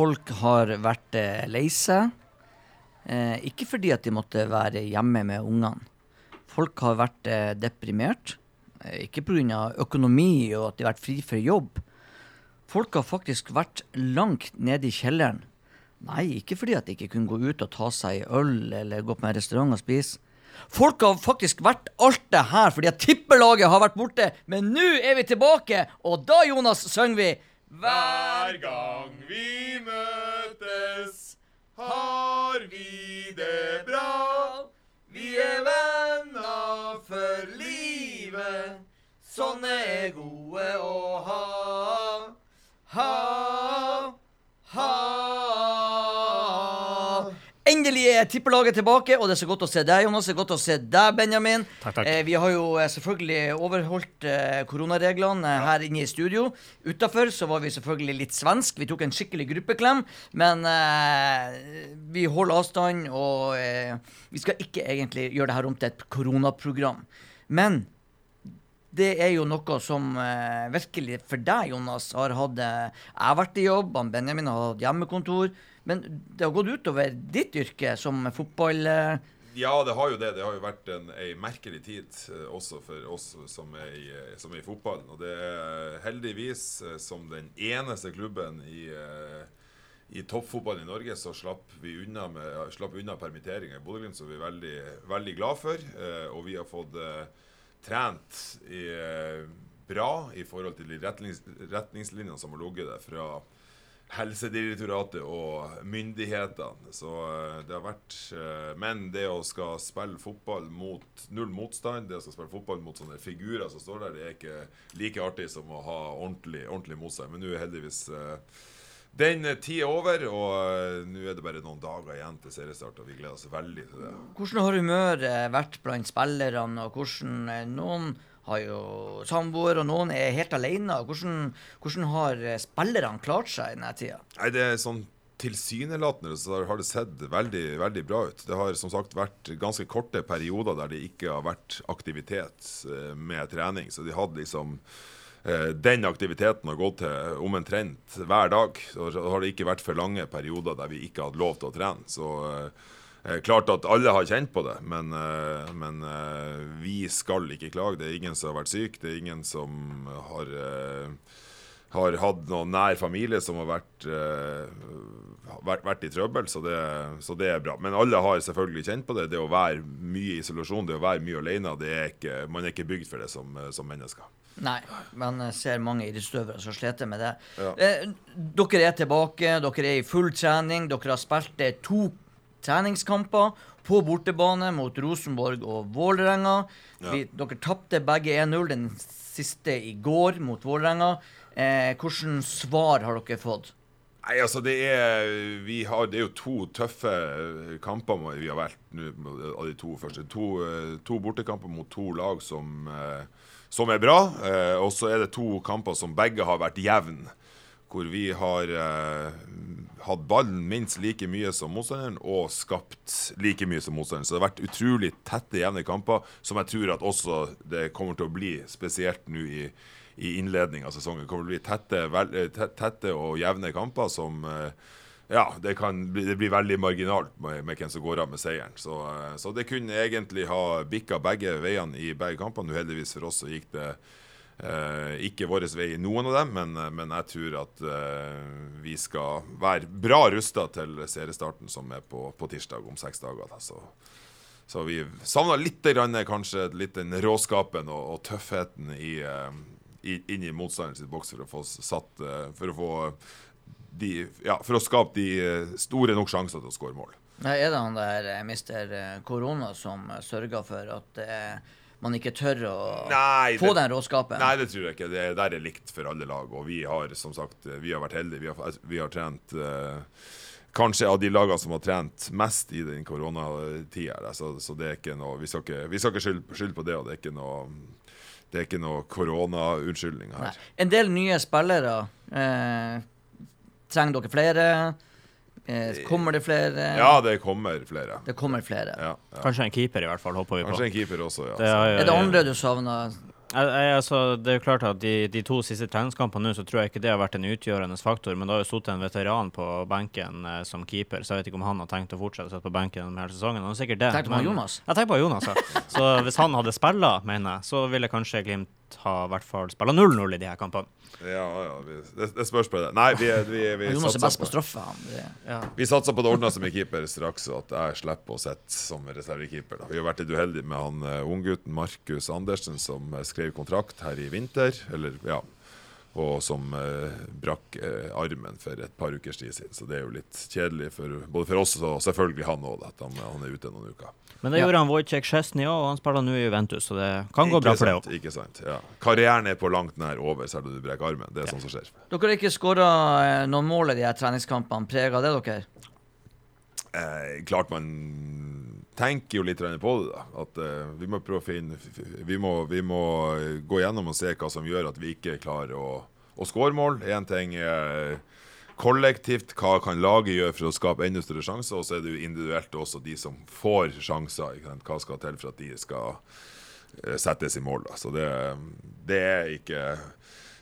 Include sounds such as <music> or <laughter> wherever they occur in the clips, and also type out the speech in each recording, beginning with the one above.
folk har vært eh, lei seg. Eh, ikke fordi at de måtte være hjemme med ungene. Folk har vært eh, deprimert. Ikke pga. økonomi og at de har vært fri for jobb. Folk har faktisk vært langt nede i kjelleren. Nei, ikke fordi at de ikke kunne gå ut og ta seg øl eller gå på en restaurant og spise. Folk har faktisk vært alt det her fordi at tippelaget har vært borte, men nå er vi tilbake, og da, Jonas, synger vi Hver gang vi møtes, har vi det bra. Vi er venner for livet. Sånne er gode å ha. Ha, Endelig er tippelaget tilbake, og det er så godt å se deg, Jonas. Det er godt å se deg, Benjamin. Takk, takk. Eh, vi har jo eh, selvfølgelig overholdt eh, koronareglene ja. her inne i studio. Utafor så var vi selvfølgelig litt svensk. Vi tok en skikkelig gruppeklem. Men eh, vi holder avstand, og eh, vi skal ikke egentlig gjøre det her om til et koronaprogram. Men det er jo noe som eh, virkelig for deg, Jonas, har hatt Jeg har vært i jobb, Benjamin har hatt hjemmekontor. Men det har gått utover ditt yrke som fotball... Eh, Ja, det har jo det. Det har jo vært en, ei merkelig tid eh, også for oss som er, i, eh, som er i fotballen. Og det er heldigvis som den eneste klubben i, i toppfotballen i Norge, så slapp vi unna, med, slapp unna permitteringer i Bodø-Glimt, som vi er veldig, veldig glad for. Eh, og vi har fått eh, trent i, eh, bra i forhold til de retnings, retningslinjene som har ligget der fra Helsedirektoratet og myndighetene. Så eh, det har vært eh, Men det å skal spille fotball mot null motstand, det å skal spille fotball mot sånne figurer som står der, det er ikke like artig som å ha ordentlig, ordentlig motstand. Men nå er heldigvis eh, den tida over, og nå er det bare noen dager igjen til seriestart, og vi gleder oss veldig til det. hvordan har humøret vært blant spillerne, og hvordan noen har jo samboer, og noen er helt alene. Hvordan, hvordan har eh, spillerne klart seg i denne tida? Nei, det er sånn tilsynelatende så har- det sett veldig, veldig bra ut. Det har som sagt vært ganske korte perioder der det ikke har vært aktivitet eh, med trening. Så de hadde liksom eh, Den aktiviteten har gått til omtrent hver dag. Så har det ikke vært for lange perioder der vi ikke hadde lov til å trene. Så klart at alle har kjent på det, men, eh, men eh, vi skal ikke klage. Det er ingen som har vært syk. Det er ingen som har eh, har hatt noen nær familie som har vært, eh, vært, vært i trøbbel, så det, så det er bra. Men alle har selvfølgelig kjent på det. Det å være mye i isolasjon, det å være mye alene, det er ikke, man er ikke bygd for det som, eh, som mennesker. Nei, men jeg ser mange idrettsutøvere som sliter med det. Ja. Eh, dere er tilbake, dere er i full trening. Dere har spilt to treningskamper på bortebane mot Rosenborg og Vålerenga. Ja. Vi- Dere tapte begge 1-0, den siste i går mot Vålerenga. Eh, Hvilke svar har dere fått? Nei, altså det er vi har, Det er jo to tøffe eh, kamper vi har valgt nå av de to første. To, eh, to bortekamper mot to lag som, eh, som er bra. Og så er det to kamper som begge har vært jevne. Hvor vi har eh, hatt ballen minst like mye som motstanderen og skapt like mye som motstanderen. Så det har vært utrolig tette, jevne kamper, som jeg tror at også det kommer til å bli, spesielt nå i, i innledning av sesongen. Det kommer til å bli tette, vel, eh, tette og jevne kamper som eh, ja, det, kan det blir veldig marginalt med, med hvem som går av med seieren. Så, eh, så det kunne egentlig ha bikka begge veiene i begge kampene. Uheldigvis for oss så gikk det eh, ikke vår vei i noen av dem, men, eh, men jeg tror at eh, vi skal være bra rusta til seriestarten som er på, på tirsdag om seks dager. Da. Så, så vi savna litt grann, kanskje litt den råskapen og, og tøffheten i, eh, i, inn i motstanderens boks for å få satt For å få de, ja, for å skape de store nok sjanser til å skåre mål. Er det han der mister korona som sørger for at eh, man ikke tør å Nei, få det- den råskapen? Nei, det tror jeg ikke. Det er, der er likt for alle lag. Og vi har som sagt vi har vært heldige. Vi har, vi har trent eh, kanskje av de lagene som har trent mest i den koronatida. Så, så det er ikke noe Vi skal ikke, vi skal ikke skylde, skylde på det, og det er ikke noe det er ikke noe koronaunnskyldning Nei. her. En del nye spillere. Eh, trenger dere flere? Eh, kommer det flere? Ja, det kommer flere. Det kommer flere. Ja, ja. Kanskje en keeper, i hvert fall, håper vi på. Kanskje en keeper også, ja. Det er, Er det andre du savner? Altså, det er jo klart at de, de to siste treningskampene nå, så tror jeg ikke det har vært en utgjørende faktor. Men da har jo sittet en veteran på benken eh, som keeper, så jeg vet ikke om han har tenkt å fortsette å sitte på benken hele sesongen. Han er sikkert det. Tenk på men- Jonas? Jeg tenker på Jonas, ja. Så hvis han hadde spilla, mener jeg, så ville kanskje Glimt ha i hvert fall spilla 0-0 i de her kampene. Ja, ja, vi, det, det spørs på det. Nei, vi, vi, vi, <laughs> Jonas er satser best på på, straffe. Ja. vi satser på det ordna som er keeper straks, og at jeg slipper å sitte som reservekeeper. Vi har vært litt uheldige med han uh, unggutten Markus Andersen, som eh, skrev kontrakt her i vinter. Eller, ja. Og som eh, brakk eh, armen for et par ukers tid siden. Så det er jo litt kjedelig for, både for oss og selvfølgelig han òg, at han, han er ute noen uker. Men det Ja. gjorde han Wojciech Szczesny òg, og han spiller nå i Juventus, så det kan gå bra for det òg. Ikke sant. Ja. Karrieren er på langt nær over, selv om du brekker armen. Det er sånn som skjer. dere har ikke skåra noen mål i de her treningskampene. Preger det dere? Eh, klart man tenker jo litt på det. da At eh, Vi må prøve å finne vi må, vi må eh, gå gjennom og se hva som gjør at vi ikke klarer å, å skåre mål. Én ting er kollektivt, hva kan laget gjøre for å skape enda større sjanser? Og så er det jo individuelt også de som får sjanser. Hva skal til for at de skal eh, settes i mål? Da. Så det, det er ikke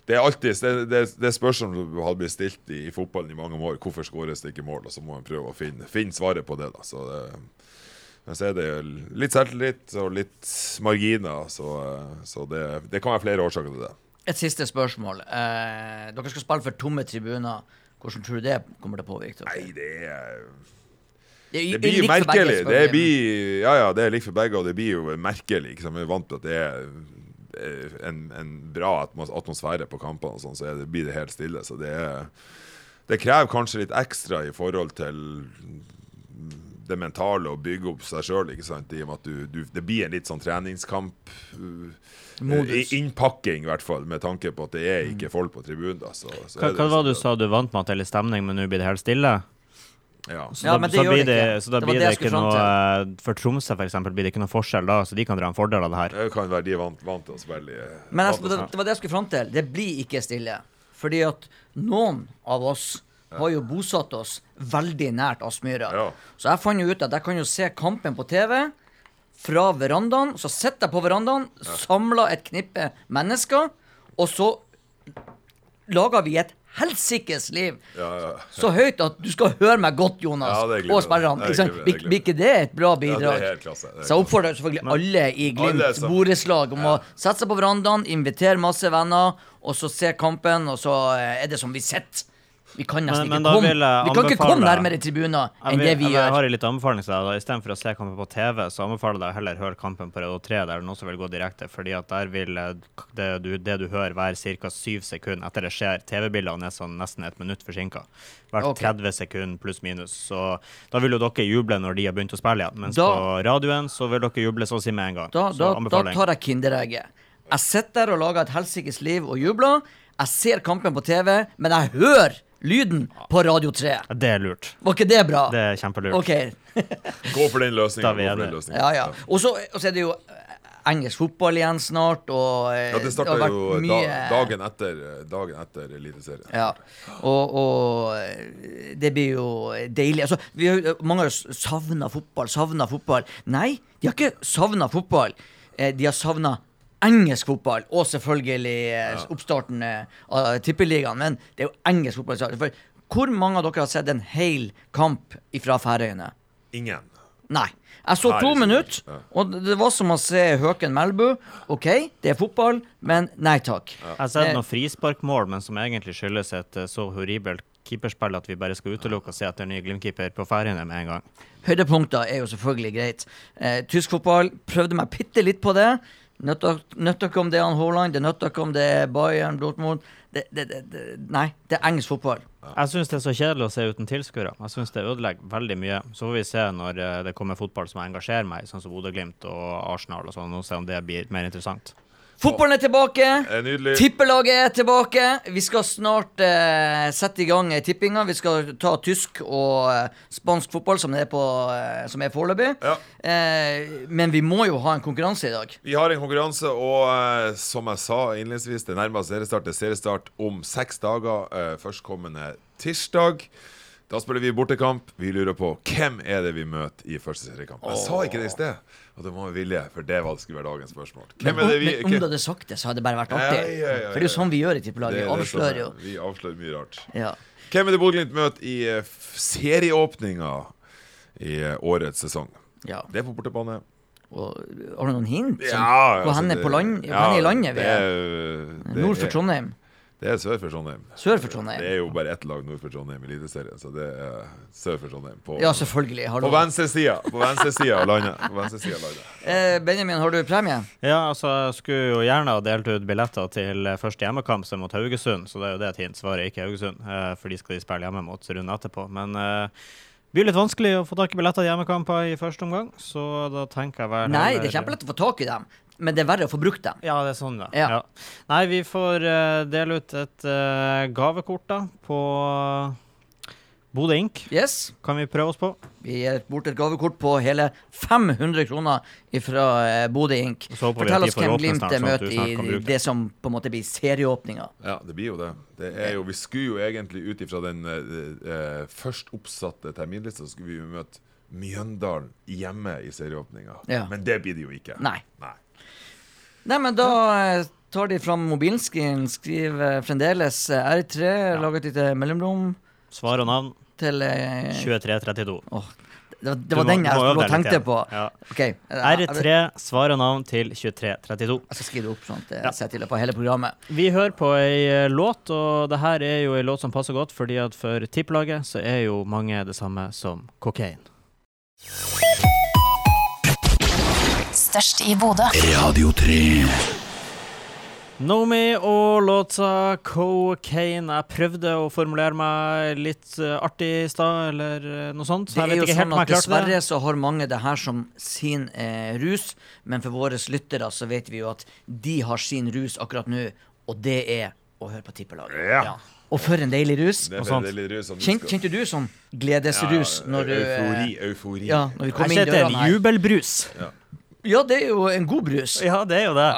det er alltid det, det, det spørsmålet som har blitt stilt i, i fotballen i mange år. Hvorfor skåres det ikke mål? Og så må man prøve å finne, finne svaret på det. da Så det, men så er det litt selvtillit og litt marginer. Så, så det, det kan være flere årsaker til det. Et siste spørsmål. Eh, dere skal spille for tomme tribuner. Hvordan tror du det kommer til å påvirke dere? Nei, det er Det, Det blir merkelig. begge. Det blir, ja, ja, det er likt for begge, og det blir jo merkelig. Vi er vant til at det er eh, en, en bra atmosfære på kampene, sånn, så det, blir det helt stille. Så det, det krever kanskje litt ekstra i forhold til det mentale å bygge opp seg sjøl. I og med at du, du, det blir en litt sånn treningskamp. uh, Modus. Innpakking, i hvert fall, med tanke på at det er ikke folk på tribunen. da, så, så Hva, det hva var det sånn du sa du vant med at det er litt stemning, men nå blir det helt stille? Ja. Så Ja, da, så blir det ikke. så da Det blir det det ikke noe For Tromsø for eksempel, blir det ikke noe forskjell da, så de kan dra en fordel av det her. Det kan være de vant, vant til å spille Men jeg, vant det, det var det jeg skulle fram til. Det blir ikke stille. Fordi at noen av oss har jo bosatt oss veldig nært Aspmyra. Ja. Så jeg fant jo ut at jeg kan jo se kampen på TV fra verandaen. Så sitter jeg på verandaen, samler et knippe mennesker, og så lager vi et helsikes liv. Ja, ja. Så høyt at du skal høre meg godt, Jonas, Ja, og. Det er Ikke det er Blir blir et bra Ja, det bidrag? er helt klasse. Det er Så jeg oppfordrer selvfølgelig alle i Glimt borettslag om å sette seg på verandaen, invitere masse venner, og så se kampen, og så eh, er det som vi sitter. Vi kan nesten Men- men ikke komme Vi kan ikke komme nærmere tribuner enn vil, det vi jeg, jeg har en litt anbefaling til deg. da. Istedenfor å se kampen på TV, så anbefaler jeg deg heller høre kampen på Radio 3, der den også vil gå direkte. fordi at der vil eh, det du, det du hører, være ca. syv sekunder etter det skjer. TV-bildene er sånn nesten et minutt forsinka. Hvert okay. 30 sekunder pluss minus. Så da vil jo dere juble når de har begynt å spille igjen. Mens Da- på radioen så vil dere juble så å si med en gang. Da, da, da tar jeg Kinderegget. Jeg sitter der og lager et helsikes liv og jubler. Jeg ser kampen på TV, men jeg hører lyden på Radio 3. Det er lurt. Var ikke det bra? Det er kjempelurt. OK. <laughs> Gå for den løsninga. Da vi er løsningen. Ja, ja. Og så og så er det jo eh, engelsk fotball igjen snart, og eh, Ja, det har vært jo mye- da, dagen etter Dagen etter Eliteserien. Ja, og, og eh, det blir jo deilig. Altså, vi har, jo- mange har savna fotball, savna fotball. Nei, de har ikke savna fotball. Eh, De har savna engelsk fotball, og selvfølgelig ja. oppstarten eh, av Tippeligaen. Men det er jo engelsk fotball. For hvor mange av dere har sett en hel kamp fra Færøyene? Ingen. Nei. Jeg så to er minutter, og det var som å se Høken Melbu. OK, det er fotball, men nei takk. Jeg har sett Eh, noen frisparkmål, men som egentlig skyldes et eh, så horribelt keeperspill at vi bare skal utelukke og se etter ny Glimt-keeper på Færøyene med en gang. Høydepunkter er jo selvfølgelig greit. Eh, tysk fotball prøvde meg bitte litt på det. Nøtter ikke om det er han Haaland, det nøtter ikke om det er Bayern, Dortmund. Det, det, det, nei, det er engelsk fotball. Jeg syns det er så kjedelig å se uten tilskuere. Jeg syns det ødelegger veldig mye. Så får vi se når eh, det kommer fotball som engasjerer meg, sånn som Bodø-Glimt og Arsenal og sånn, og se om det blir mer interessant. Fotballen er tilbake. Nydelig. Tippelaget er tilbake. Vi skal snart eh, sette i gang tippinga. Vi skal ta tysk og eh, spansk fotball, som det er, på, eh, som er foreløpig. Ja. Eh, men vi må jo ha en konkurranse i dag. Vi har en konkurranse, og eh, som jeg sa innledningsvis, det nærmer seg seriestart. Det er seriestart om seks dager. Eh, førstkommende tirsdag. Da spiller vi bortekamp. Vi lurer på hvem er det vi møter i første seriekamp. Jeg sa ikke det i sted, og det må vi vilje, for det var- skulle være dagens spørsmål. Hvem Men, er vi men om du hadde sagt det, så hadde det bare vært artig. ja, ja, ja, For det er jo sånn vi gjør i Tippelaget. Vi er avslører sånn, jo. Vi avslører mye rart. Ja. Hvem er det Bodø-Glimt møter i eh, serieåpninga i eh, årets sesong? ja. Det er på bortebane. Og, har du noen hint? Som, Ja, hvor altså, hen er på land, hvor hen i landet vi er? er? det Nord for er- Trondheim? Det er sør for Trondheim. Sør for Trondheim? Det er jo bare ett lag nord for Trondheim i Eliteserien, så det er sør for Trondheim. På, Ja, selvfølgelig. på Hallo. på venstresida av landet. På venstresida av landet. Eh, Benjamin, har du premie? Ja, altså, jeg skulle jo gjerne ha delt ut billetter til eh, første hjemmekamp, som mot Haugesund. Så det er jo det et hint. Svaret er ikke Haugesund, eh, for de skal de spille hjemme mot runden etterpå. Men eh, det blir litt vanskelig å få tak i billetter til hjemmekamper i første omgang, så da tenker jeg vel Nei, det er kjempelett å få tak i dem, men det er verre å få brukt dem. Ja, det er sånn, ja. Ja. ja. Nei, vi får uh, dele ut et uh, gavekort da, på Bodø Ink. Yes. Kan vi prøve oss på? Vi gir bort et gavekort på hele 500 kroner fra eh, Bodø Ink. Fortell oss hvem Glimt snart, sånn møter i det. som på en måte blir serieåpninga. Ja, det blir jo det. det er jo, vi skulle jo egentlig ut ifra den uh, først oppsatte terminlista, så skulle vi jo møte Mjøndalen hjemme i serieåpninga. Ja. Men det blir det jo ikke. Nei. Nei. Nei, men da eh, tar de fram mobilen, skriver, skriver fremdeles eh, R3, lager et lite mellomrom Svar og navn til eh, 2332. Oh, det, var- det var må- den jeg og tenkte på. Ja. Ok. eh, R3, svar og navn til 2332. Jeg skal skrive det opp sånn at Ja. jeg setter det på hele programmet. Vi hører på ei låt, og det her er jo ei låt som passer godt, fordi at for tipplaget så er jo mange det samme som kokain. Størst i Bodø. Radio 3. Nomi og låta Cocaine. Jeg prøvde å formulere meg litt eh, artig i stad, eller eh, noe sånt. Det jeg er vet jo ikke helt sånn om at jeg klarte Dessverre det. så har mange det her som sin eh, rus, men for våre lyttere så vet vi jo at de har sin rus akkurat nå, og det er å høre på Tippelaget. Ja. Og for en deilig rus. Det Og sånt. det er rus som du Kjent, skal- kjente du sånn gledesrus Ja, når du eh, Eufori. Eufori. Ja, når vi Jeg kom inn kjente en dørene her. jubelbrus. Ja, det er jo en god brus. Ja, det er jo det.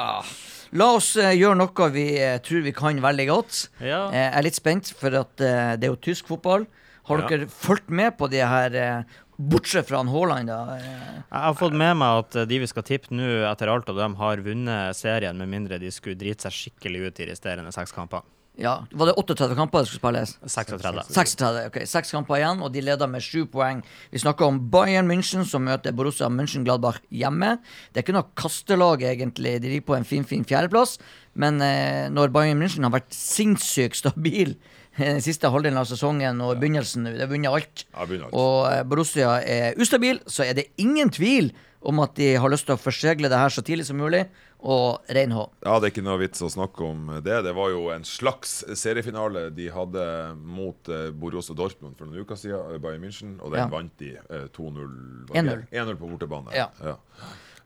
La oss eh, gjøre noe vi eh, tror vi kan veldig godt. Ja. Eh, jeg er litt spent, for at eh, det er jo tysk fotball. Har Ja. dere fulgt med på de her eh, Bortsett fra han Haaland, da. eh, Jeg har fått med meg at eh, de vi skal tippe nå, etter alt av dem, har vunnet serien, med mindre de skulle drite seg skikkelig ut i resterende seks kamper. Ja, Var det 38 kamper det skulle spilles? 36. 36. ok, Seks kamper igjen, og de leder med sju poeng. Vi snakker om Bayern München, som møter Borussia München-Gladbach hjemme. Det er ikke noe kastelag, egentlig. De ligger på en fin, fin fjerdeplass. Men eh, når Bayern München har vært sinnssykt stabil eh, den siste halvdelen av sesongen og begynnelsen nå, de har vunnet alt, Ja, alt. og eh, Borussia er ustabil, så er det ingen tvil om at de har lyst til å forsegle det her så tidlig som mulig, og rein H. Ja, det er ikke noe vits å snakke om det. Det var jo en slags seriefinale de hadde mot Borås Borussia Dortmund for noen uker siden, eh, Bayern München, og den Ja. vant de eh, 2-0. 1-0. 1-0 på bortebane. Ja.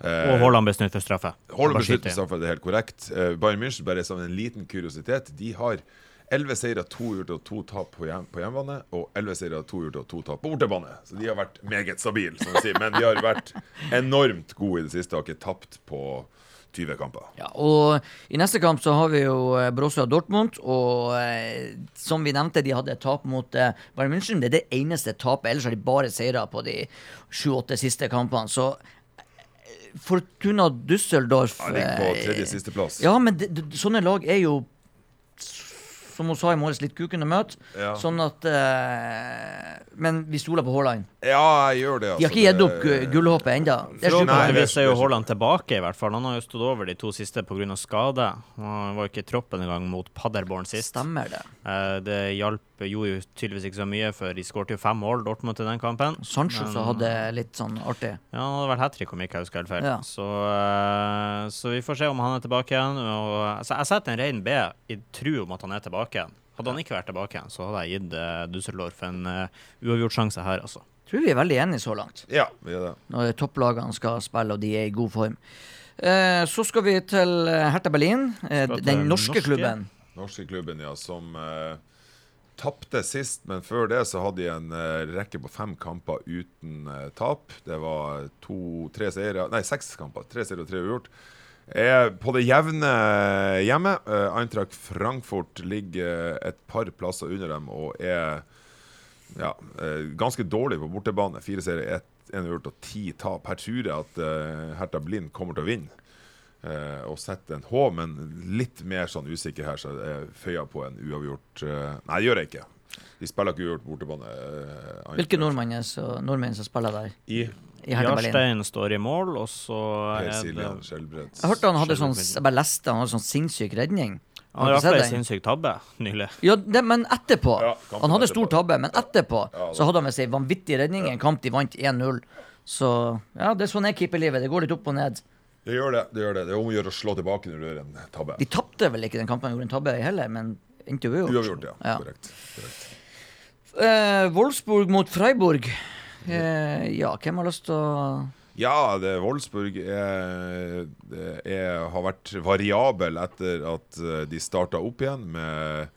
Og Haaland ble snudd for straffe. Haaland for straffe, det er helt korrekt. Eh, Bayern München, bare som en liten kuriositet, de har 11 seire, to uavgjort og to tap på, hjem, på hjemmebane, og 11 seire, to uavgjort og to tap på bortebane. Så de har vært meget stabile, som vi sier. Men de har vært enormt gode i det siste, har ikke tapt på 20 kamper. Ja, og I neste kamp så har vi jo eh, Borussia Dortmund. Og eh, som vi nevnte, de hadde et tap mot eh, Bayern München. Det er det eneste tapet. Ellers har de bare seire på de sju-åtte siste kampene. Så eh, Fortuna Düsseldorf Ja, ligger på tredje tredje sisteplass. Ja, men de, de, sånne lag er jo som hun sa i morges, litt kukende møte. Ja. Sånn at eh, Men vi stoler på Haaland. Ja, jeg gjør det. Altså. De har ikke gitt opp Det- gu- gullhåpet ennå. Forhåpentligvis er jo Haaland tilbake, i hvert fall. Han har jo stått over de to siste pga. skade. Han var ikke i troppen engang mot Paderborn sist. Stemmer det. Eh, Det hjalp gjorde jo tydeligvis ikke så mye, for de skårte jo fem mål, Dortmund, i den kampen. Sancho Men- så hadde litt sånn artig. Ja, han hadde vært hat trick, om ikke jeg husker helt feil. Ja. Så, eh, så vi får se om han er tilbake igjen. Og, altså, jeg setter en rein B i tro om at han er tilbake igjen. Hadde han ikke vært tilbake igjen, så hadde jeg gitt uh, Dusseldorf en uh, uavgjort sjanse her, altså. Tror vi er veldig enige så langt. Ja, vi er det. Når topplagene skal spille og de er i god form. Eh, så skal vi til eh, Hertha Berlin, eh, den norske norske. klubben. Norske klubben, ja, som uh, tapte sist, men før det så hadde de en eh, rekke på fem kamper uten eh, tap. Det var to, tre seire Nei, seks kamper. Tre seire og tre uavgjort. Er på det jevne hjemme. Uh, Eintracht Frankfurt ligger et par plasser under dem og er ja, eh, ganske dårlig på bortebane. Fire serier, én uavgjort og ti tap. Her tror jeg at eh, Hertha Blind kommer til å vinne. eh, og sette en H, men litt mer sånn usikker her, så jeg føyer på en uavgjort eh, Nei, det gjør jeg ikke. De spiller ikke uavgjort bortebane. eh, Hvilke nordmenn som spiller der? I I Hertha Berlin? Jarstein står i mål, og så er det Siljan. Jeg hørte han hadde sånn Jeg bare leste han hadde sånn sinnssyk redning. Han du iallfall en sinnssyk tabbe nylig. Ja, det, men etterpå. Ja, han hadde etterpå. stor tabbe, men etterpå Ja, så hadde han med seg vanvittig redning i en kamp de vant 1-0. Så ja, det er sånn er keeperlivet. Det går litt opp og ned. Det gjør det. Det gjør det. Det er om å gjøre å slå tilbake når du gjør en tabbe. De tapte vel ikke den kampen, gjorde en tabbe heller, men endte uavgjort. Uavgjort, ja. Ja. Korrekt. Korrekt. Uh, Wolfsburg mot Freiburg. Eh, ja, hvem har lyst til å Ja, det Wolfsburg er, det er, har vært variabel etter at eh, de starta opp igjen med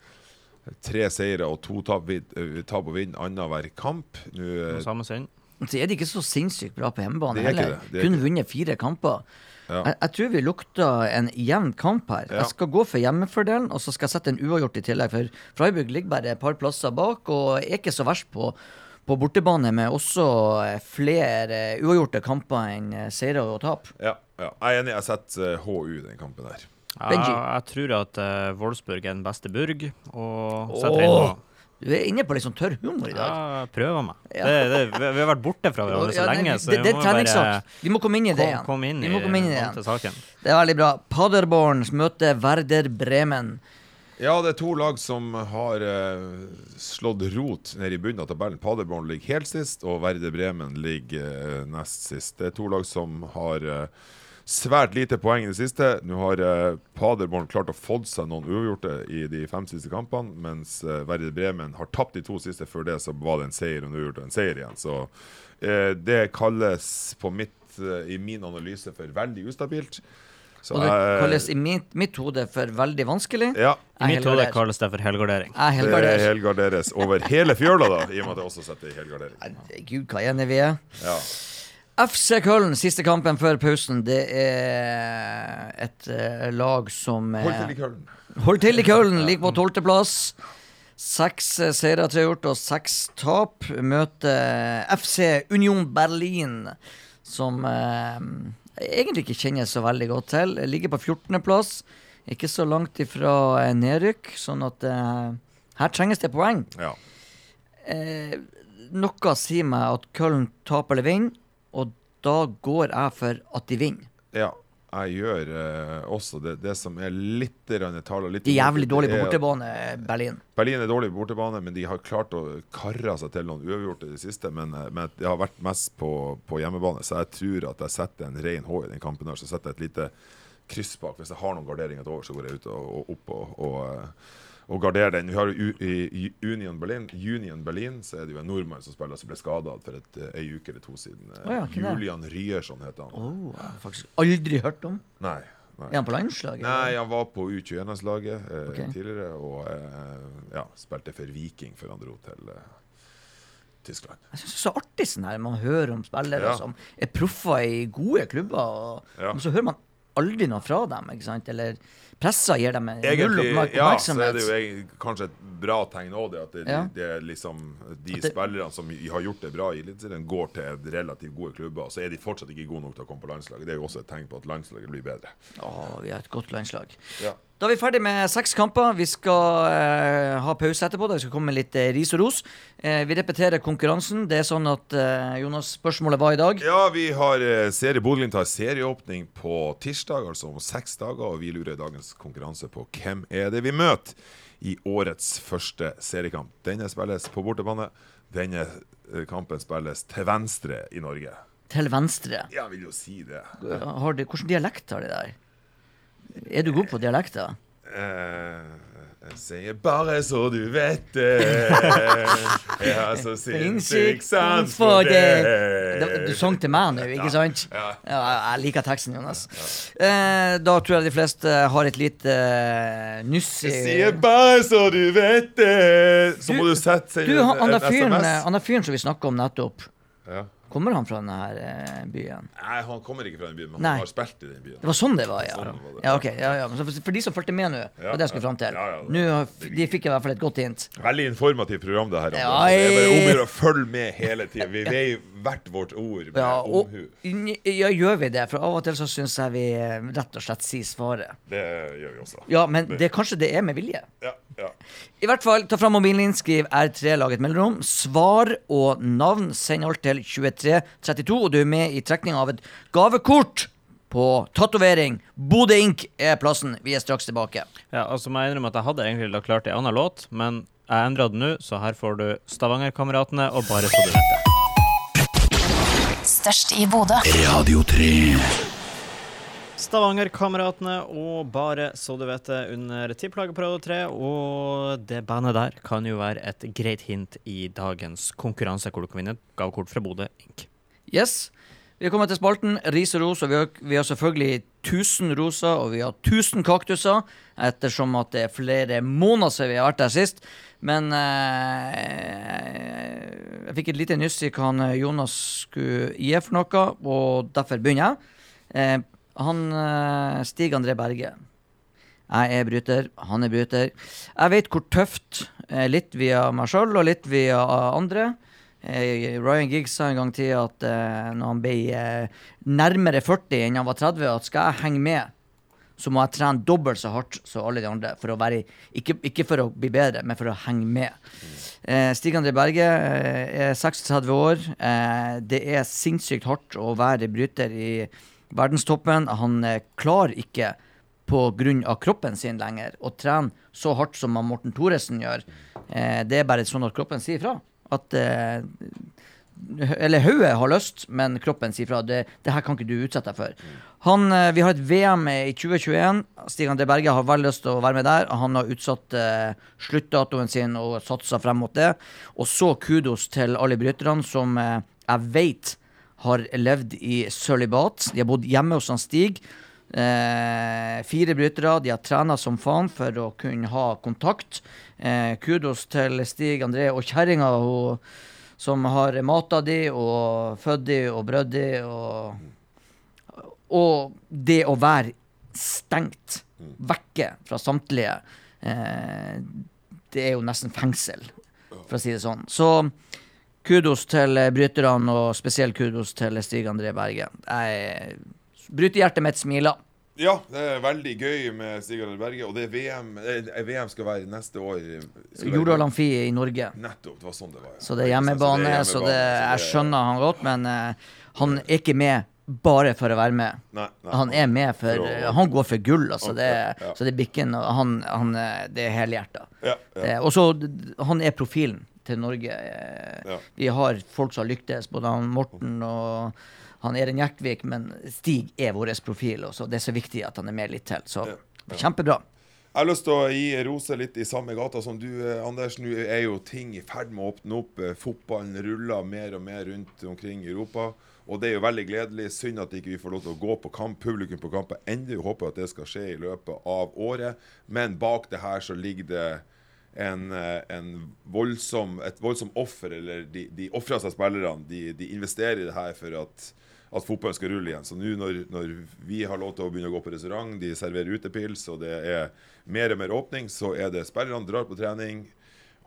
tre seire og to tap, vid- eh, tap og vinn annenhver kamp. Nå, eh, Samme sinn. Så er de ikke så sinnssykt bra på hjemmebane Det er ikke heller. det, det er Kun ikke vunnet fire kamper. Ja. Jeg, jeg tror vi lukter en jevn kamp her. Ja. Jeg skal gå for hjemmefordelen, og så skal jeg sette en uavgjort i tillegg. For Freiburg ligger bare et par plasser bak, og er ikke så verst på, på bortebane, med også eh, flere eh, uavgjorte kamper enn eh, seire og tap. ja, ja. Jeg er enig. Jeg setter HU den kampen der. Ja, Benji. jeg tror at uh, Wolfsburg er den beste Burg, og setter inn. Du er inne på litt sånn tørr humor i dag. Ja, prøver meg. Ja. Det, det, vi vi har vært borte fra hverandre så Ja, lenge, det, så det, vi er må bare treningssak. Vi må komme inn i det kom, igjen. inn i, Vi må komme inn i det igjen. Det er veldig bra. Paderborn møter Werder Bremen. Ja, det er to lag som har uh, slått rot ned i bunnen av tabellen. Paderborn ligger helt sist, og Verde Bremen ligger uh, nest sist. Det er to lag som har uh, svært lite poeng i det siste. Nå har Paderborn klart å fått seg noen uavgjorte i de fem siste kampene, mens Verde Bremen har tapt de to siste. Før det så var det en seier og en uavgjort og en seier igjen. Så det kalles på mitt, i min analyse for veldig ustabilt. Så Og det jeg- kalles i mitt, mitt hode for veldig vanskelig. ja, I mitt hode kalles det for helgardering. Jeg det helgarderes over hele fjøla, da, i og med at jeg også setter i helgardering. Gud, hva enige vi er. Ja. FC Köln, siste kampen før pausen. Det er et uh, lag som eh, Hold til i køllen. Hold til i Köln, <laughs> ligger på tolvteplass. Seks eh, seire tre gjort og seks tap. Møter FC Union Berlin, som egentlig ikke kjenner så veldig godt til. Jeg Ligger på 14.-plass. Ikke så langt ifra eh, nedrykk, sånn at uh, her trenges det poeng. Ja. Uh, noe sier meg at Köln taper eller vinner, og da går jeg for at de vinner. ja. Jeg gjør eh, også det, det som er litt tall litt jævlig dårlige på bortebane, Berlin. Berlin er dårlig på bortebane, men de har klart å karre seg til noen uavgjorte i det siste. Men, eh, men det har vært mest på, på hjemmebane, så jeg tror at jeg setter en ren H i den kampen. her, Så setter jeg et lite kryss bak. Hvis jeg har noen garderinger til over, så går jeg ut og, og opp og, og, eh, og gardere den. Vi har jo i Union Berlin, Union Berlin, så er det jo en nordmann som spiller, som ble skada for et, eh, ei uke eller to siden. Oh, ja? Julian Ryerson heter han. Oh, jeg har faktisk aldri hørt om. Nei. Nei. Er han på landslaget? Nei, han var på U21-landslaget eh, okay. tidligere, og eh, ja, spilte for Viking før han dro til eh, Tyskland. Jeg synes det er så artig sånn her man hører om spillere Ja. som er proffer i gode klubber, og, Ja. men så hører man aldri noe fra dem, ikke sant? Eller pressa gir dem null oppmerksomhet. oppmerk- ja, så er det jo egentlig kanskje et bra tegn òg, det at det, Ja. det er liksom de det- spillerne som har gjort det bra i Eliteserien, går til relativt gode klubber, og så er de fortsatt ikke gode nok til å komme på landslaget. Det er jo også et tegn på at landslaget blir bedre. Å, vi har et godt landslag. Ja. Da er vi ferdig med seks kamper. Vi skal eh, ha pause etterpå. Da vi skal komme litt eh, ris og ros. Eh, vi repeterer konkurransen. Det er sånn at eh, Jonas, spørsmålet var i dag. Ja, vi har eh, serie Bodø-Glimt har serieåpning på tirsdag, altså om seks dager, og vi lurer i dagens konkurranse på hvem er det vi møter i årets første seriekamp. Denne spilles på bortebane. Denne eh, kampen spilles til venstre i Norge. Til venstre. Jeg vil jo si det. Har de, hvordan dialekt har de der? Er du god på dialekter? Eh, jeg sier bare så du vet det. <laughs> Jeg har så sinnssykt sans for det. Du, sang til meg nå, ikke sant? Ja. Jeg liker teksten, Jonas. Eh, da tror jeg de fleste har et lite uh, nuss i Jeg sier bare så du vet det. Så må du sette seg Du, han der fyren som vi snakka om nettopp, Ja. Kommer han fra denne eh, byen? Nei, han kommer ikke fra den byen, men Nei. han har spilt i den byen. Det var sånn det var, ja. Sånn var det. Ja, okay, Ja, ja. For- For de som fulgte med nå, ja, det jeg skulle fram til. Nå, de fikk i hvert fall et godt hint. Veldig informativt program, det her. Ja, det er bare om å jeg- gjøre å følge med hele tida. Vi veier hvert vårt ord med omhu. ja, gjør vi det? For av og til så syns jeg vi eh, rett og slett sier svaret. Det gjør vi også. Ja, men det, kanskje det er med vilje. Ja, ja. I hvert fall, ta fram mobilen din, skriv R3, lag et mellomrom. Svar og navn. Send alt til 2332, og du er med i trekning av et gavekort på tatovering. Bodø Ink er plassen. Vi er straks tilbake. Ja, altså må jeg innrømme at jeg hadde egentlig lagt klart en annen låt, men jeg endra den nå, så her får du Stavangerkameratene og Bare så du vet det. Størst i Bodø. Radio 3. Stavangerkameratene og Bare så du vet det under Tipplaget på Radio 3. Og det bandet der kan jo være et greit hint i dagens konkurranse, hvor du kan vinne gavekort fra Bodø Ink. Yes. Vi har kommet til spalten Ris og ros, og vi har, vi har selvfølgelig 1000 roser, og vi har 1000 kaktuser, ettersom at det er flere måneder siden vi har vært der sist. Men eh, jeg fikk et lite nyss i hva Jonas skulle gi for noe, og derfor begynner jeg. Eh, han eh, Stig André Berge. Jeg er bryter, han er bryter. Jeg vet hvor tøft, eh, litt via meg sjøl og litt via andre. Eh, Ryan Giggs sa en gang til at når han ble nærmere 40 enn han var 30, at skal jeg henge med, så må jeg trene dobbelt så hardt som alle de andre. For være, ikke, ikke for å bli bedre, men for å henge med. Stig André Berge er 36 år. Det er sinnssykt hardt å være bryter i verdenstoppen. Han klarer ikke pga. kroppen sin lenger å trene så hardt som Morten Thoresen gjør. Eh, det er bare sånn at kroppen sier fra. At eh, Eller hodet har lyst, men kroppen sier fra. Det, det her kan ikke du utsette deg for. Han, eh, vi har et VM i 2021. Stig André Berge har veldig lyst til å være med der. Han har utsatt eh, sluttdatoen sin og satsa frem mot det. Og så kudos til alle bryterne som eh, jeg vet har levd i sølibat. De har bodd hjemme hos han Stig. Eh, fire brytere. De har trena som faen for å kunne ha kontakt. Eh, kudos til Stig André og kjerringa som har mata de og født de og brødd de. Og, og det å være stengt vekke fra samtlige, eh, det er jo nesten fengsel, for å si det sånn. Så kudos til eh, bryterne, og spesielt kudos til Stig André Berge. Jeg- brytehjertet mitt smiler. Ja, det er veldig gøy med Stig Arne Berge. Og det er VM eh, VM skal være neste år. Jordal Amfi i Norge. Nettopp. Det var sånn det var. ja. Så det er hjemmebane, så det, jeg skjønner han godt, men eh, han er ikke med bare for å være med. Nei, nei. Han er med for For å- Han går for gull, altså. Det, Ja. Så det er bikken. Han, han, eh, det er helhjerta. Ja, ja. Eh, Og så Han er profilen til Norge. Ja. Vi har folk som har lyktes, både han Morten og han Eren Gjertvik, men Stig er vår profil, og det er så viktig at han er med litt til. Så Ja, ja. kjempebra. Jeg har lyst til å gi Rose litt i samme gata som du, eh, Anders. Nå er jo ting i ferd med å åpne opp. Eh, Fotballen ruller mer og mer rundt omkring i Europa. Og det er jo veldig gledelig. Synd at ikke vi får lov til å gå på kamp, publikum på kamper ennå. Håper at det skal skje i løpet av året. Men bak det her så ligger det en, eh, en voldsom, et voldsomt offer. Eller de, de ofrer seg spillerne. De, de investerer i det her for at at fotballen skal rulle igjen. Så nå når, når vi har lov til å begynne å gå på restaurant, de serverer utepils, og det er mer og mer åpning, så er det spillerne drar på trening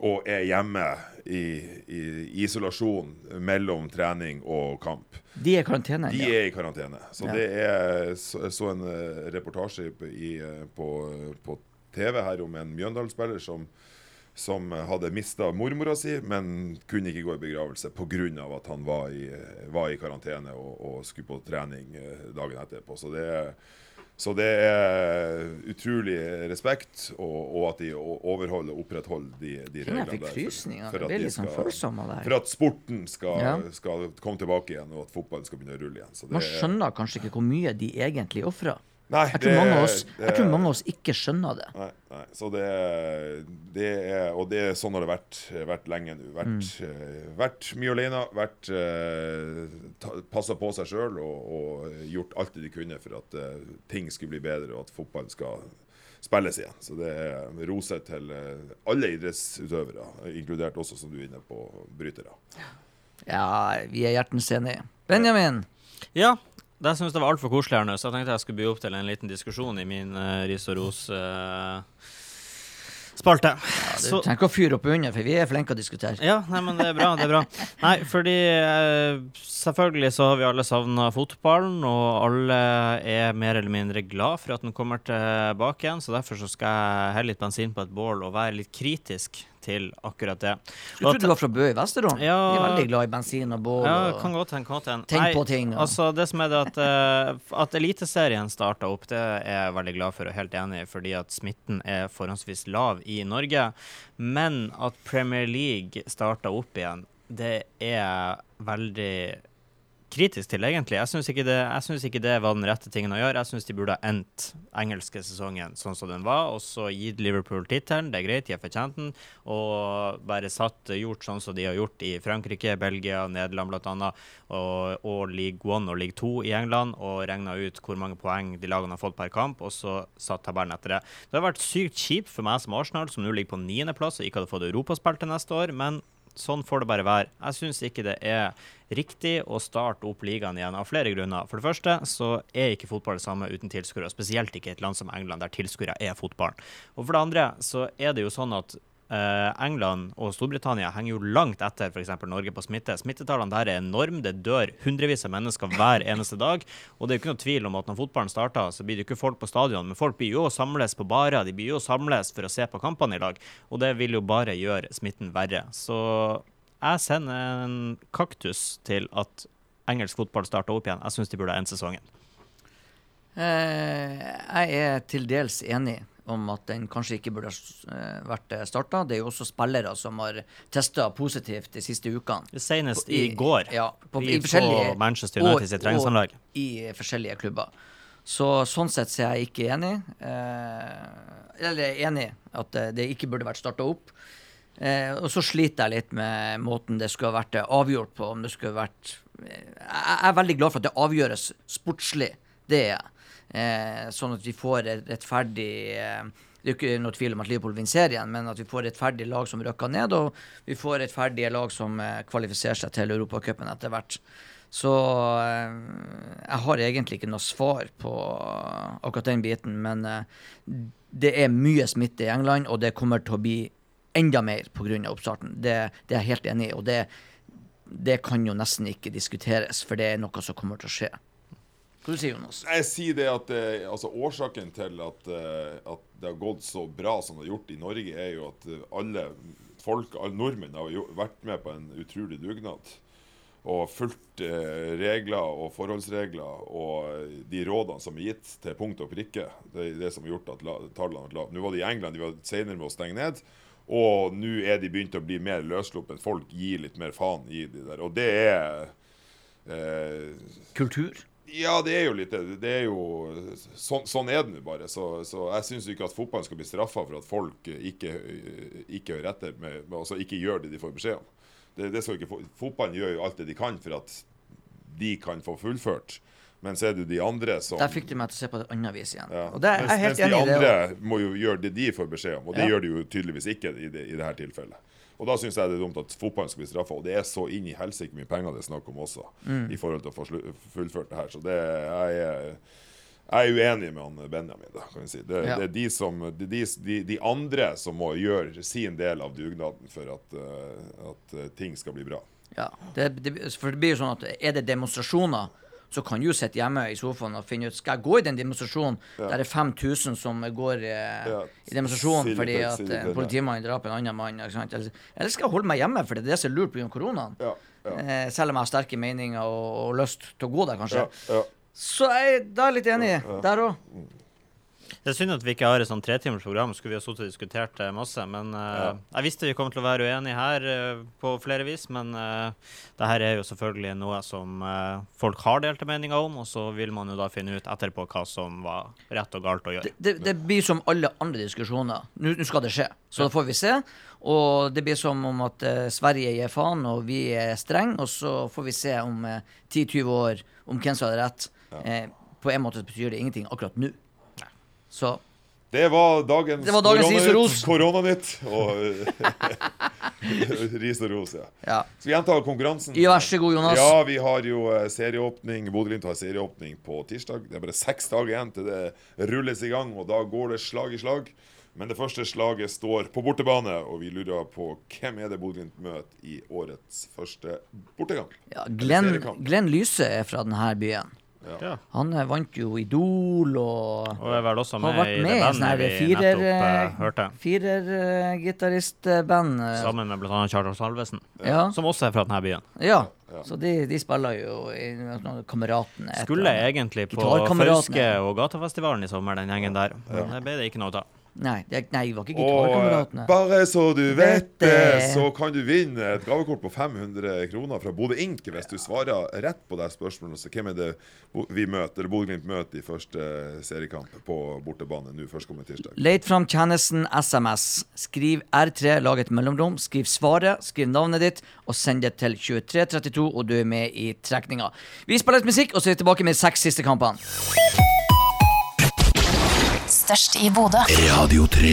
og er hjemme i, i isolasjon mellom trening og kamp. De er i karantene. De ja. er i karantene. Så Ja. det er så, så en eh, reportasje i, eh, på, på TV her om en Mjøndalen-spiller som, som hadde mista mormora si, men kunne ikke gå i begravelse pga. at han var i, var i karantene og, og skulle på trening eh, dagen etterpå. Så det så det er utrolig respekt, og, og at de overholder og opprettholder de, de reglene der. For, for at de sånn skal-. For at sporten skal, Ja. skal komme tilbake igjen, og at fotballen skal begynne å rulle igjen. Så det Man er- skjønner kanskje ikke hvor mye de egentlig ofrer. Nei, Jeg tror, det- mange av oss, jeg tror mange av oss ikke skjønner det. Nei, nei. Så det, det er Og det er sånn har det vært, vært lenge nå. Vært, Mm. eh, vært mye alene. Vært uh, Passa på seg sjøl og, og gjort alt det de kunne for at uh, ting skulle bli bedre, og at fotballen skal spilles igjen. Så det er roser til eh, alle idrettsutøvere, inkludert også, som du er inne på, brytere. Ja, vi er hjertens enige. Benjamin. Ja, jeg syns det var altfor koselig her nå, så jeg tenkte jeg skulle by opp til en liten diskusjon i min uh, ris og ros-spalte. Du trenger ikke å fyre opp under, for vi er flinke å diskutere. Ja, nei, men det er bra. det er bra. Nei, fordi eh, selvfølgelig så har vi alle savna fotballen, og alle er mer eller mindre glad for at den kommer tilbake igjen, så derfor så skal jeg helle litt bensin på et bål og være litt kritisk til akkurat det. Du trodde du var fra Bø i Vesterålen. Ja. De er veldig glad i bensin og bål. Ja, og... kan godt hende. kan godt hende. Tenk på ting, og- Altså, det som er det at, uh, at Eliteserien starta opp, det er jeg veldig glad for og helt enig i, fordi at smitten er forholdsvis lav i Norge. Men at Premier League starta opp igjen, det er veldig kritisk til, egentlig. Jeg syns ikke, ikke det var den rette tingen å gjøre. Jeg syns de burde ha endt engelske sesongen sånn som den var, og så gitt Liverpool tittelen. Det er greit, de har fortjent den. Og bare satt, gjort sånn som de har gjort i Frankrike, Belgia, Nederland bl.a., og, og League One og League Two i England, og regna ut hvor mange poeng de lagene har fått per kamp, og så satt tabellen etter det. Det har vært sykt kjipt for meg som Arsenal, som nå ligger på niendeplass og ikke hadde fått europaspill til neste år, men sånn får det bare være. Jeg syns ikke det er riktig å starte opp ligaen igjen, av flere grunner. For det første så er ikke fotball det samme uten tilskuere, spesielt ikke i et land som England, der tilskuere er fotballen. Og for det andre så er det jo sånn at England og Storbritannia henger jo langt etter f.eks. Norge på smitte. Smittetallene der er enorme. Det dør hundrevis av mennesker hver eneste dag. Og det er jo ikke noe tvil om at når fotballen starter, så blir det jo ikke folk på stadion, men folk blir jo å samles på barer. De blir jo å samles for å se på kampene i lag. Og det vil jo bare gjøre smitten verre. Så jeg sender en kaktus til at engelsk fotball starter opp igjen. Jeg syns de burde ha endt sesongen. Eh, jeg er til dels enig om at den kanskje ikke burde eh, vært starta. Det er jo også spillere som har testa positivt de siste ukene. Senest i, i, går Ja, på, i, på Manchester United sitt treningsanlegg. Og i forskjellige klubber. Så sånn sett så er jeg ikke enig. Eh, eller er enig at eh, det ikke burde vært starta opp. Eh, og så sliter jeg litt med måten det skulle vært eh, avgjort på. Om det skulle vært eh, Jeg er veldig glad for at det avgjøres sportslig. Det er jeg. Eh, sånn at vi får et rettferdig eh, Det er ikke noe tvil om at Liverpool vinner serien, men at vi får rettferdig lag som rykker ned, og vi får rettferdige lag som eh, kvalifiserer seg til Europacupen etter hvert. Så eh, jeg har egentlig ikke noe svar på akkurat den biten, men eh, det er mye smitte i England, og det kommer til å bli enda mer pga. oppstarten. Det, det er jeg helt enig i, og det, det kan jo nesten ikke diskuteres, for det er noe som kommer til å skje. Hva du sier Jonas? Jeg sier det at eh, altså Årsaken til at, eh, at det har gått så bra som det har gjort i Norge, er jo at eh, alle folk, alle nordmenn har jo vært med på en utrolig dugnad. Og fulgt regler og forholdsregler og de rådene som er gitt til punkt og prikke. Det er det som har gjort at la, tallene har lave. Nå var det i England, de var senere med å stenge ned. Og nå er de begynt å bli mer løssluppent. Folk gir litt mer faen i de der. Og det er eh, Kultur? Ja, det er jo litt det. Det er jo Sånn, sånn er det nå bare. Så, så jeg syns ikke at fotballen skal bli straffa for at folk ikke, ikke hører etter, med, altså ikke gjør det de får beskjed om. Det, det skal ikke, fotballen gjør jo alt det de kan for at de kan få fullført. Men så er det de andre som Der fikk de meg til å se på det annet vis igjen. ja. Og det er mens, mens enig i. de det andre må jo gjøre det de får beskjed om, og det Ja. gjør de jo tydeligvis ikke i det, i det her tilfellet. Og da syns jeg det er dumt at fotballen skal bli straffa, og det er så inn i helsike mye penger det er snakk om også, Mm. i forhold til å få fullført det her. Så det jeg er jeg er uenig med han Benjamin. Da, kan vi si. det, Ja. det er, de, som, de, de, de andre som må gjøre sin del av dugnaden for at, eh, at ting skal bli bra. Ja, det, det, for det blir jo sånn at er det demonstrasjoner, så kan du sitte hjemme i sofaen og finne ut Skal jeg gå i den demonstrasjonen der det er 5000 som går eh, Ja, i demonstrasjonen sier fordi at sier en politimann ja. drap en annen mann? Eller, eller skal jeg holde meg hjemme, for det er det som er lurt pga. koronaen? Ja, ja, Eh, selv om jeg har sterke meninger og, og lyst til å gå der, kanskje. ja, ja. Så jeg, da er jeg litt enig der òg. Det er synd at vi ikke har et sånn tretimers program, skulle vi ha sittet og diskutert det masse. Men eh, jeg visste vi kom til å være uenige her uh, på flere vis. Men uh, det her er jo selvfølgelig noe som uh, folk har delte meninger om, og så vil man jo da finne ut etterpå hva som var rett og galt å gjøre. Det, det, det blir som alle andre diskusjoner. Nå nå skal det skje, så da får vi se. Og det blir som om at eh, Sverige gir faen, og vi er streng, og så får vi se om eh, 10-20 år om hvem som hadde rett. Eh, på en måte betyr det ingenting akkurat nå. Så Det var dagens, Det var dagens ros. Koronanytt. Og <laughs> ris og ros, ja. Ja. Skal vi gjenta konkurransen? Ja, Vær så god, Jonas. Ja, vi har jo eh, serieåpning. Bodø-Glimt har serieåpning på tirsdag. Det er bare seks dager igjen til det rulles i gang, og da går det slag i slag. Men det første slaget står på bortebane, og vi lurer på hvem er det Bodø-Glimt møter i årets første bortegang? Ja, Glenn. Glenn Lyse er fra denne byen. Ja. Han eh, vant jo Idol og Og er vel også har vært med i sånn firer, nettopp eh, eh, hørte. firergitaristband. eh, Sammen med bl.a. Charles Salvesen, Ja, som også er fra denne byen. ja. Så de, de spiller jo i Kameratene. Skulle egentlig på. Fauske og Gatafestivalen i sommer, den gjengen der. Men det ble det ikke noe av. Nei, det, nei, var ikke eh, Gitarkameratene. bare så du vet det, så kan du vinne et gavekort på 500 kroner fra Bodø Ink hvis du svarer rett på det spørsmålet. Så hvem er det vi møter, eller Bodø-Glimt møter i første seriekamp på bortebane nå førstkommende tirsdag? Let fram tjenesten SMS. Skriv R3, lag et mellomrom. Skriv svaret, skriv navnet ditt, og send det til 2332, og du er med i trekninga. Vi spiller litt musikk, og så er vi tilbake med seks siste kampene. Størst i Bodø. Radio 3.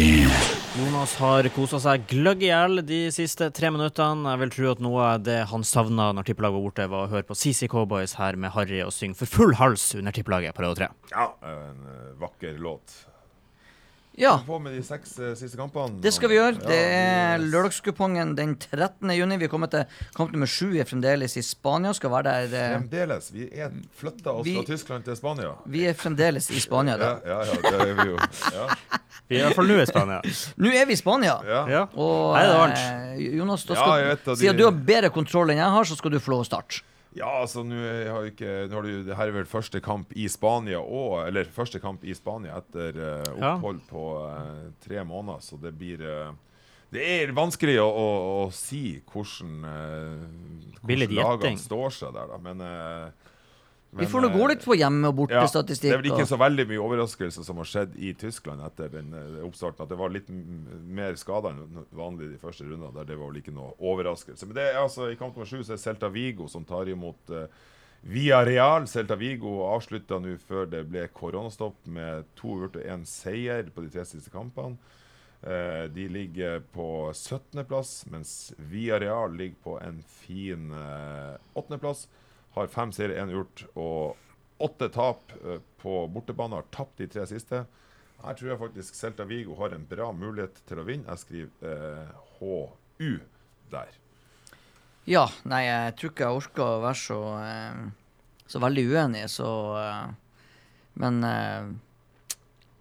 Jonas har kosa seg gløgg i hjel de siste tre minuttene. Jeg vil tro at noe av det han savna når tippelaget var borte, var å høre på CC Cowboys her med Harry og synge for full hals under tippelaget på Radio 3. Ja, en eh, vakker låt. Ja, På med de seks uh, siste kampene. det skal vi gjøre. Ja, Det er yes. lørdagskupongen den 13. juni. Vi er kommet til kamp nummer sju. Er fremdeles i Spania. Skal være der uh, Fremdeles. Vi er flytta oss Vi- fra Tyskland til Spania. Vi er fremdeles i Spania. Ja, Da. ja, ja, det er vi jo. Ja, Vi er i hvert fall nå i Spania. Nå er vi i Spania. ja. Ja. Og Nei, det var eh, Jonas, da skal, siden du har bedre kontroll enn jeg har, så skal du få lov å starte. Ja, altså nå har ikke Nå har du det her er vel første kamp i Spania og Eller første kamp i Spania etter Ja. opphold på uh, tre måneder, så det blir uh, Det er vanskelig å, å, å si hvordan, uh, hvordan lagene står seg der, da. Men, eh, Vi får nå gå eh, litt på hjemme- og ja, det er vel ikke så veldig mye overraskelse som har skjedd i Tyskland etter den eh, oppstarten. At det var litt mer skader enn vanlig de første rundene. Der det var vel ikke noe overraskelse. Men det er altså i kamp nummer sju så er Celta Vigo som tar imot uh, Via Real. Celta Vigo avslutta nå før det ble koronastopp med to uavgjort og én seier på de tre siste kampene. Uh, de ligger på 17.-plass, mens Via Real ligger på en fin åttendeplass. 8.-plass. Har fem seire, én gjort og åtte tap eh, på bortebane. Har tapt de tre siste. Her tror jeg faktisk Celta Vigo har en bra mulighet til å vinne. Jeg skriver eh, HU der. Ja, nei, jeg tror ikke jeg orker å være så, eh, så veldig uenig, så eh, Men eh,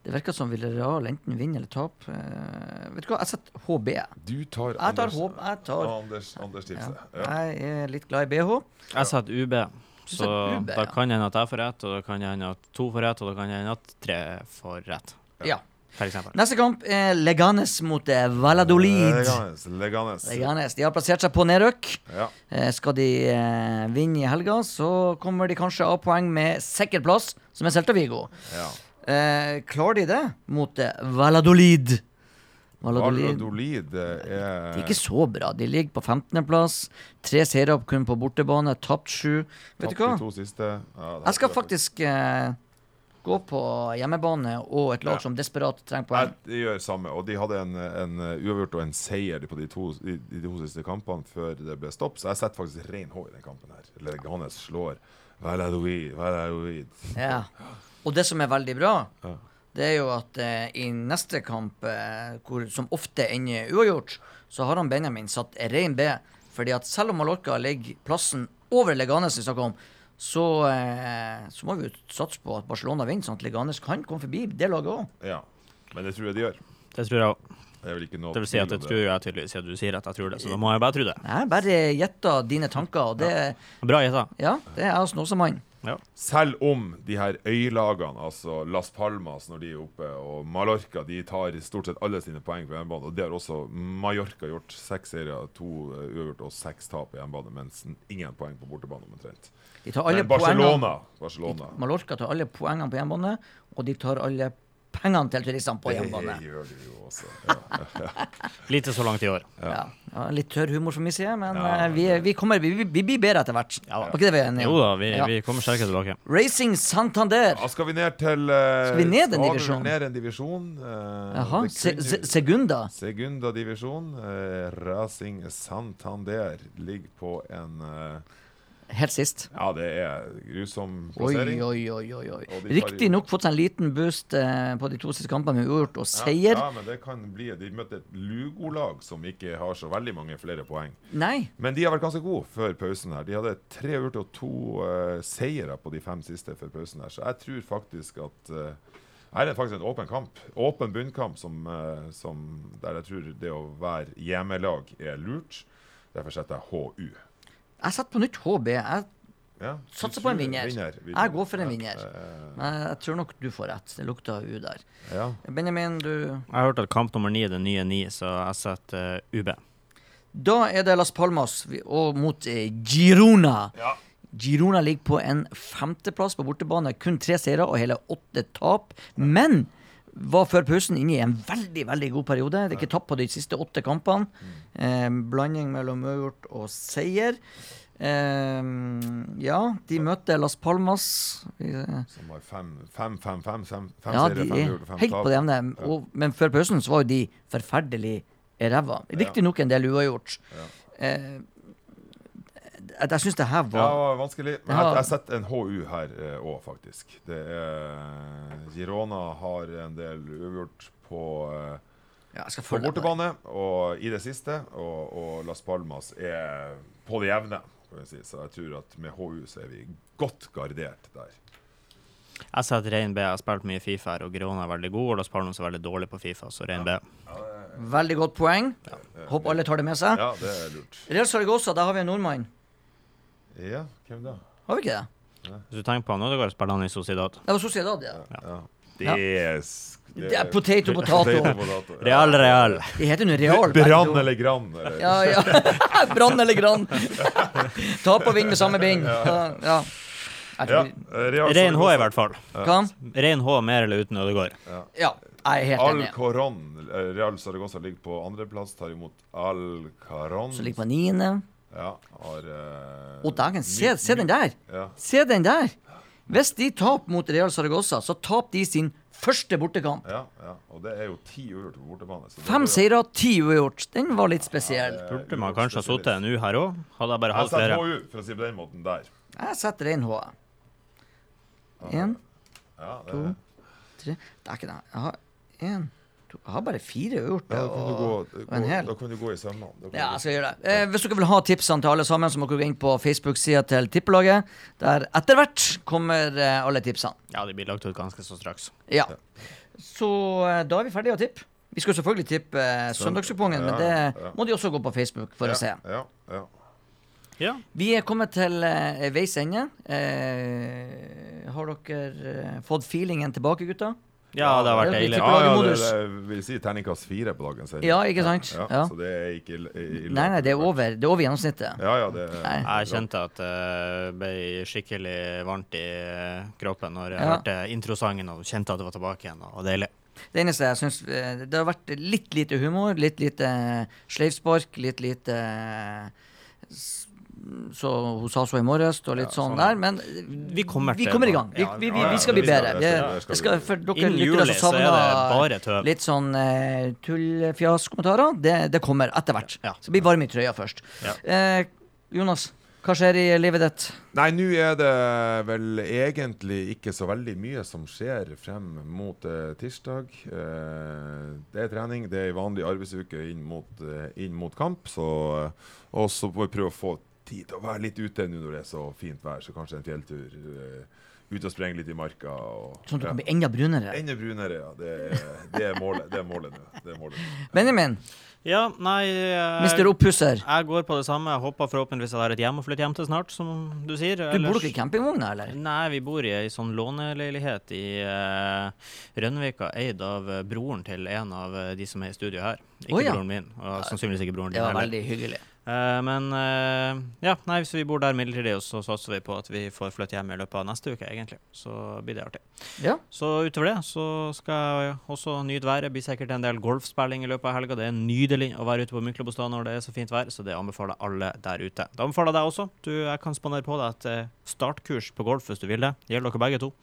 det virker som Villarreal enten vinner eller taper. Uh, vet du hva, jeg setter HB. Du tar Jeg tar Anders. Jeg tar Anders, Anders ja. tipset. Ja. Jeg er litt glad i BH. Jeg setter UB. Så UB, da ja. kan det hende at jeg får rett, og da kan det hende at to får rett, og da kan det hende at tre får rett. Ja. Neste kamp er Leganes mot eh, Valladolid. Leganes. Leganes. Leganes. De har plassert seg på nedrykk. Ja. Eh, skal de eh, vinne i helga, så kommer de kanskje av poeng med sikker plass, som er Celta Vigo. ja. Eh, klarer de det mot Valadolid? Valladolid? Valladolid Valladolid De er er ikke så bra. De ligger på 15.-plass. Tre seire kun på bortebane. Tapt sju. Vet du tapt hva? de to. Ja, Jeg skal faktisk eh, gå på hjemmebane og et lag Ja. som desperat trenger poeng. Jeg gjør samme. Og de hadde en, en uh, uavgjort og en seier på de to, de, de to siste kampene før det ble stopp, så jeg setter faktisk ren H i den kampen her. Leganes slår Valladolid. Valladolid. Ja. <laughs> Og det som er veldig bra, Ja. det er jo at eh, i neste kamp, eh, hvor, som ofte ender uavgjort, så har han Benjamin satt ren B. Fordi at selv om Mallorca ligger plassen over Leganes vi snakker om, så, eh, så må vi jo satse på at Barcelona vinner, sånn at Leganes kan komme forbi det laget òg. Ja. Men det tror jeg de gjør. Det tror jeg òg. Det er vel ikke noe Det vil si at jeg tror jeg tydeligvis, at du sier at jeg tror det. Så da må jeg bare tro det. Nei, bare gjetta dine tanker, og det, Bra gjetta. ja, det er jeg Snåsamann. Ja. Selv om de her øylagene, altså Las Palmas når de er oppe, og Mallorca, de tar stort sett alle sine poeng på hjemmebane. Og det har også Mallorca gjort. Seks serier, to eh, uavgjort og seks tap på hjemmebane, mens ingen poeng på bortebane omtrent. De tar alle Men Barcelona, poengene Barcelona Mallorca tar alle poengene på hjemmebane, og de tar alle pengene til turistene på Det gjør du jo også. <laughs> Ja. Lite så langt i år. Ja. Ja, litt tørr humor som vi sier, men Ja, eh, vi, vi, kommer, vi, vi, blir bedre etter hvert. Ja. Var ikke det vi er enige Jo da, vi, Ja. vi kommer sterkere tilbake. Racing Santander. Skal vi ned til uh, Skal vi ned en divisjon? Ned en divisjon. Uh, Jaha. Se, se, Segunda. Segunda divisjon. Uh, Racing Santander ligger på en eh, Helt sist. Ja, det er grusom plassering. oi, oi. oi, oi. De Riktignok fått seg en liten boost eh, på de to siste kampene med uavgjort og seier. Ja, men det kan bli De møtte et Lugo-lag som ikke har så veldig mange flere poeng. Nei. Men de har vært ganske gode før pausen her. De hadde tre uavgjort og to uh, seire på de fem siste før pausen her. Så jeg tror faktisk at uh, her er det faktisk en åpen kamp. Åpen bunnkamp som, eh, som, der jeg tror det å være hjemmelag er lurt. Derfor setter jeg HU. Jeg setter på nytt HB. Jeg, Ja, Satser på en vinner. vinner. vinner. Jeg går for en Ja, vinner. eh, men jeg tror nok du får rett. Det lukter U der. ja. Benjamin, du Jeg har hørt at kamp nummer ni er den nye ni, så jeg setter eh, UB. Da er det Las Palmas og mot eh, Girona. Ja. Girona ligger på en femteplass på bortebane. Kun tre seire og hele åtte tap. Men var før pausen inne i en veldig veldig god periode. Det er ikke tapt på de siste åtte kampene. Eh, blanding mellom uavgjort og seier. Eh, ja, de møtte Las Palmas. Eh, Som har fem, fem, fem, fem, fem, fem Ja, seire, fem helt på det jevne. Og- Men før pausen så var jo de forferdelig ræva. Riktignok en del uavgjort. Eh, jeg jeg syns det her Ja, det var var vanskelig. Men jeg, jeg setter en HU her òg, faktisk. Det er Girona har en del uavgjort på, eh, ja, på bortebane og i det siste. Og, og Las Palmas er på det jevne. Jeg si. Så jeg tror at med HU så er vi godt gardert der. Jeg setter rein B. Har spilt mye Fifa her, og Girona er veldig god, og Las Palmas er veldig dårlig på Fifa, så rein B. Veldig godt poeng. Håper alle tar det med seg. Ja, det er lurt. Real Saragossa, der har vi en nordmann. Ja, hvem da? Har vi ikke det? Hvis du tenker på han Ødegaard, spiller han i Sociedad. Det var Sociedad, ja. Ja. Det Ja. er Det er potato, potato. potato. <laughs> Real, real. Det heter nå Real. Brann eller Gran. eller- Ja, ja. <laughs> Brann eller Gran. <laughs> Tap og vinn med samme bind. Ja. ja. Jeg Ja, tror, eh, Real Rein H, i hvert fall. Hva? Rein H med eller uten Ødegaard. Ja, jeg er helt enig. Alcoron. eh, Real Saragossa ligger på andreplass, tar imot Alcaron. Så ligger på niende. Ja, har uh, Og dagen. Se, se den der. Ja. Se den der. Hvis de taper mot Real Saragossa, så taper de sin første bortekamp. Ja, ja, og det er jo ti uavgjort på bortebane. så Fem seire, ti uavgjort. Den var litt spesiell. Ja, Burde man kanskje ha sittet en U her òg? Hadde jeg bare Jeg setter flere. HU, for å si det på den måten, der. Jeg setter rein H. Én, Ja, det, To. tre Det er ikke det. Jeg har én, Jeg har bare fire uavgjort. ja, da, kan du gå, og, og en hel. da kan du gå i sømmene. Ja, jeg skal gjøre det. Eh, hvis dere vil ha tipsene til alle sammen, så må dere gå inn på Facebook-sida til Tippelaget. Der etter hvert kommer eh, alle tipsene. Ja, de blir lagt ut ganske så straks. Ja. Så eh, da er vi ferdige å tippe. Vi skal selvfølgelig tippe eh, søndagskupongen, men det ja. må de også gå på Facebook for ja, å se. Ja, ja. Ja. Vi er kommet til eh, veis ende. Eh, har dere eh, fått feelingen tilbake, gutta? Ja, det har vært det deilig. Ja, ja, det, det vil si terningkast fire på dagens sending. Ja, ikke sant? Ja, Ja. Så det er ikke ille. ille- Nei, nei, det er over, det er over gjennomsnittet. Ja, ja, det Jeg kjente at det ble skikkelig varmt i eh, kroppen når jeg Ja. hørte introsangen og kjente at det var tilbake igjen. og Det deilig. Det eneste jeg syns eh, Det har vært litt lite humor, litt lite sleivspark, litt lite eh, Så hun sa så i morges, og litt Ja, sånn sånn, der. Men Vi kommer vi kommer i gang. Vi, vi, vi, vi skal bli bedre. Vi, skal for dere lyttere som er savner litt sånn eh, tullfjaskommentarer, det, det kommer etter hvert. Så bli varm i trøya først. Eh, Jonas, hva skjer i livet ditt? Nei, nå er det vel egentlig ikke så veldig mye som skjer frem mot eh, tirsdag. Eh, det er trening, det er ei vanlig arbeidsuke inn mot, eh, inn mot kamp. Så, eh, og så får vi prøve å få tid til å være litt ute nå når det er så fint vær. Så kanskje en fjelltur. Eh, ut og sprenge litt i marka. Og, Sånn at du ja. kan bli enda brunere. Enda brunere, ja. Det, det er målet. Det er målet nå. Det er målet nå. <laughs> Benjamin, Ja, nei eh, mister oppusser. Jeg går på det samme. Jeg håper forhåpentligvis jeg har et hjem å flytte hjem til snart, som du sier. Du bor dere i campingvogna, eller? Nei, vi bor i ei sånn låneleilighet i uh, Rønvika, eid av broren til en av de som er i studio her. Ikke oh, ja. broren min, og sannsynligvis ikke broren Det var veldig hyggelig. Eh, men uh, ja, nei, hvis vi bor der midlertidig, så satser vi på at vi får flytte hjem i løpet av neste uke, egentlig. Så blir det artig. Ja. Så utover det så skal jeg også nyte været. Blir sikkert en del golfspilling i løpet av helga. Det er nydelig å være ute på Myklebostad når det er så fint vær, så det anbefaler jeg alle der ute. Det anbefaler jeg deg også. Du, jeg kan spandere på deg et eh, startkurs på golf hvis du vil det. Gjelder dere begge to.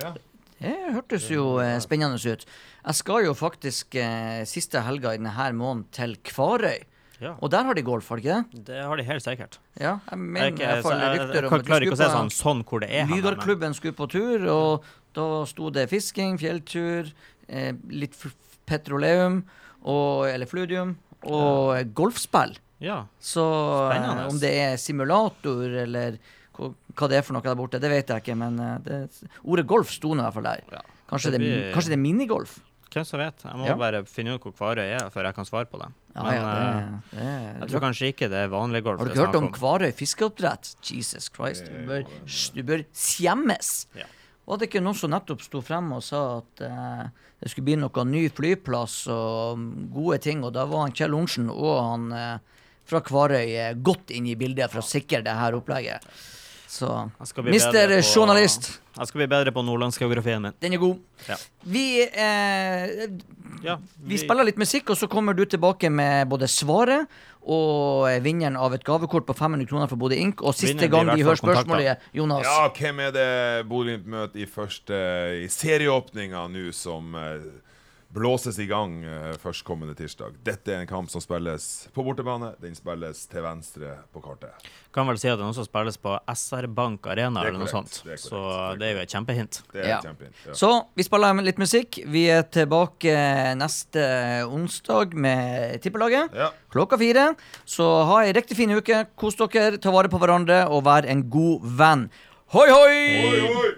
Ja. Det hørtes jo spennende ut. Jeg skal jo faktisk eh, siste helga i denne måneden til Kvarøy. Ja. Og der har de golf, har de ikke det? Det har de helt sikkert. Ja, jeg Jeg, er mener ikke, jeg, så jeg, jeg, jeg klarer ikke å se sånn, sånn hvor det er. hen, Lydarklubben skulle på tur, og da sto det fisking, fjelltur, eh, litt petroleum, og, eller fludium, og ja. golfspill. Ja. Så Spennende. om det er simulator, eller hva, det er for noe der borte, det vet jeg ikke, men eh, det, ordet golf sto nå i hvert fall der. Ja. Kanskje, Det det, kanskje det er minigolf? Hvem som vet? Jeg må Ja. bare finne ut hvor Kvarøy er før jeg kan svare på det. Ja, Men ja, eh, det, det, jeg tror kanskje ikke det er vanlig golf. Har du ikke hørt om om Kvarøy fiskeoppdrett? Jesus Christ. Du bør, du bør skjemmes. Ja. Var det ikke noen som nettopp sto frem og sa at eh, det skulle bli noen ny flyplass og gode ting, og da var han Kjell Ornsen og han eh, fra Kvarøy eh, godt inn i bildet for å sikre det her opplegget. Så Mister journalist, Jeg skal bli bedre på nordlandsgeografien min. den er god. Ja. Vi, eh, Ja, vi spiller litt musikk, og så kommer du tilbake med både svaret og eh, vinneren av et gavekort på 500 kroner for Bodø Ink. Og siste Vinneren gang vi hører spørsmålet, Jonas. ja, hvem er det Bodø-Glimt møter i første i serieåpninga nå som eh, blåses i gang eh, førstkommende tirsdag? Dette er en kamp som spilles på bortebane. Den spilles til venstre på kartet. Kan vel si at det også spilles på SR Bank Arena er eller noe sånt. det Så det er jo et kjempehint. Det er Ja. kjempehint, Ja. Så vi spiller litt musikk. Vi er tilbake neste onsdag med Tippelaget Ja. klokka fire. Så ha ei riktig fin uke. Kos dere, ta vare på hverandre og vær en god venn. Hoi, hoi! hoi, oi!